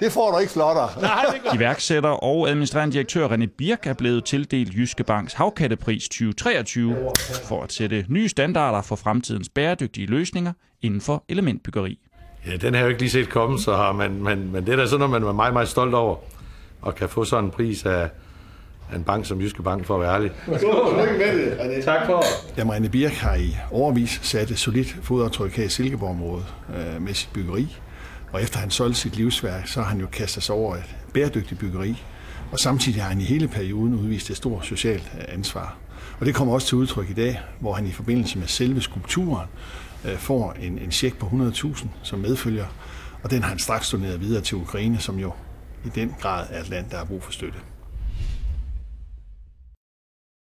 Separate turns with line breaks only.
Det får du ikke flottere.
Iværksætter og administrerende direktør René Birk er blevet tildelt Jyske Banks Havkattepris 2023 for at sætte nye standarder for fremtidens bæredygtige løsninger inden for elementbyggeri.
Ja, den har jeg jo ikke lige set komme, så, men, men, men det er da sådan noget, man er meget, meget stolt over, og kan få sådan en pris af, en bank som Jyske Bank, for at være ærlig. Tak for
Jamen, René Birk har i overvis sat et solidt fodaftryk her i Silkeborg-området øh, med sit byggeri. Og efter han solgte sit livsværk, så har han jo kastet sig over et bæredygtigt byggeri. Og samtidig har han i hele perioden udvist et stort socialt øh, ansvar. Og det kommer også til udtryk i dag, hvor han i forbindelse med selve skulpturen øh, får en, en check på 100.000 som medfølger. Og den har han straks doneret videre til Ukraine, som jo i den grad er et land, der har brug for støtte.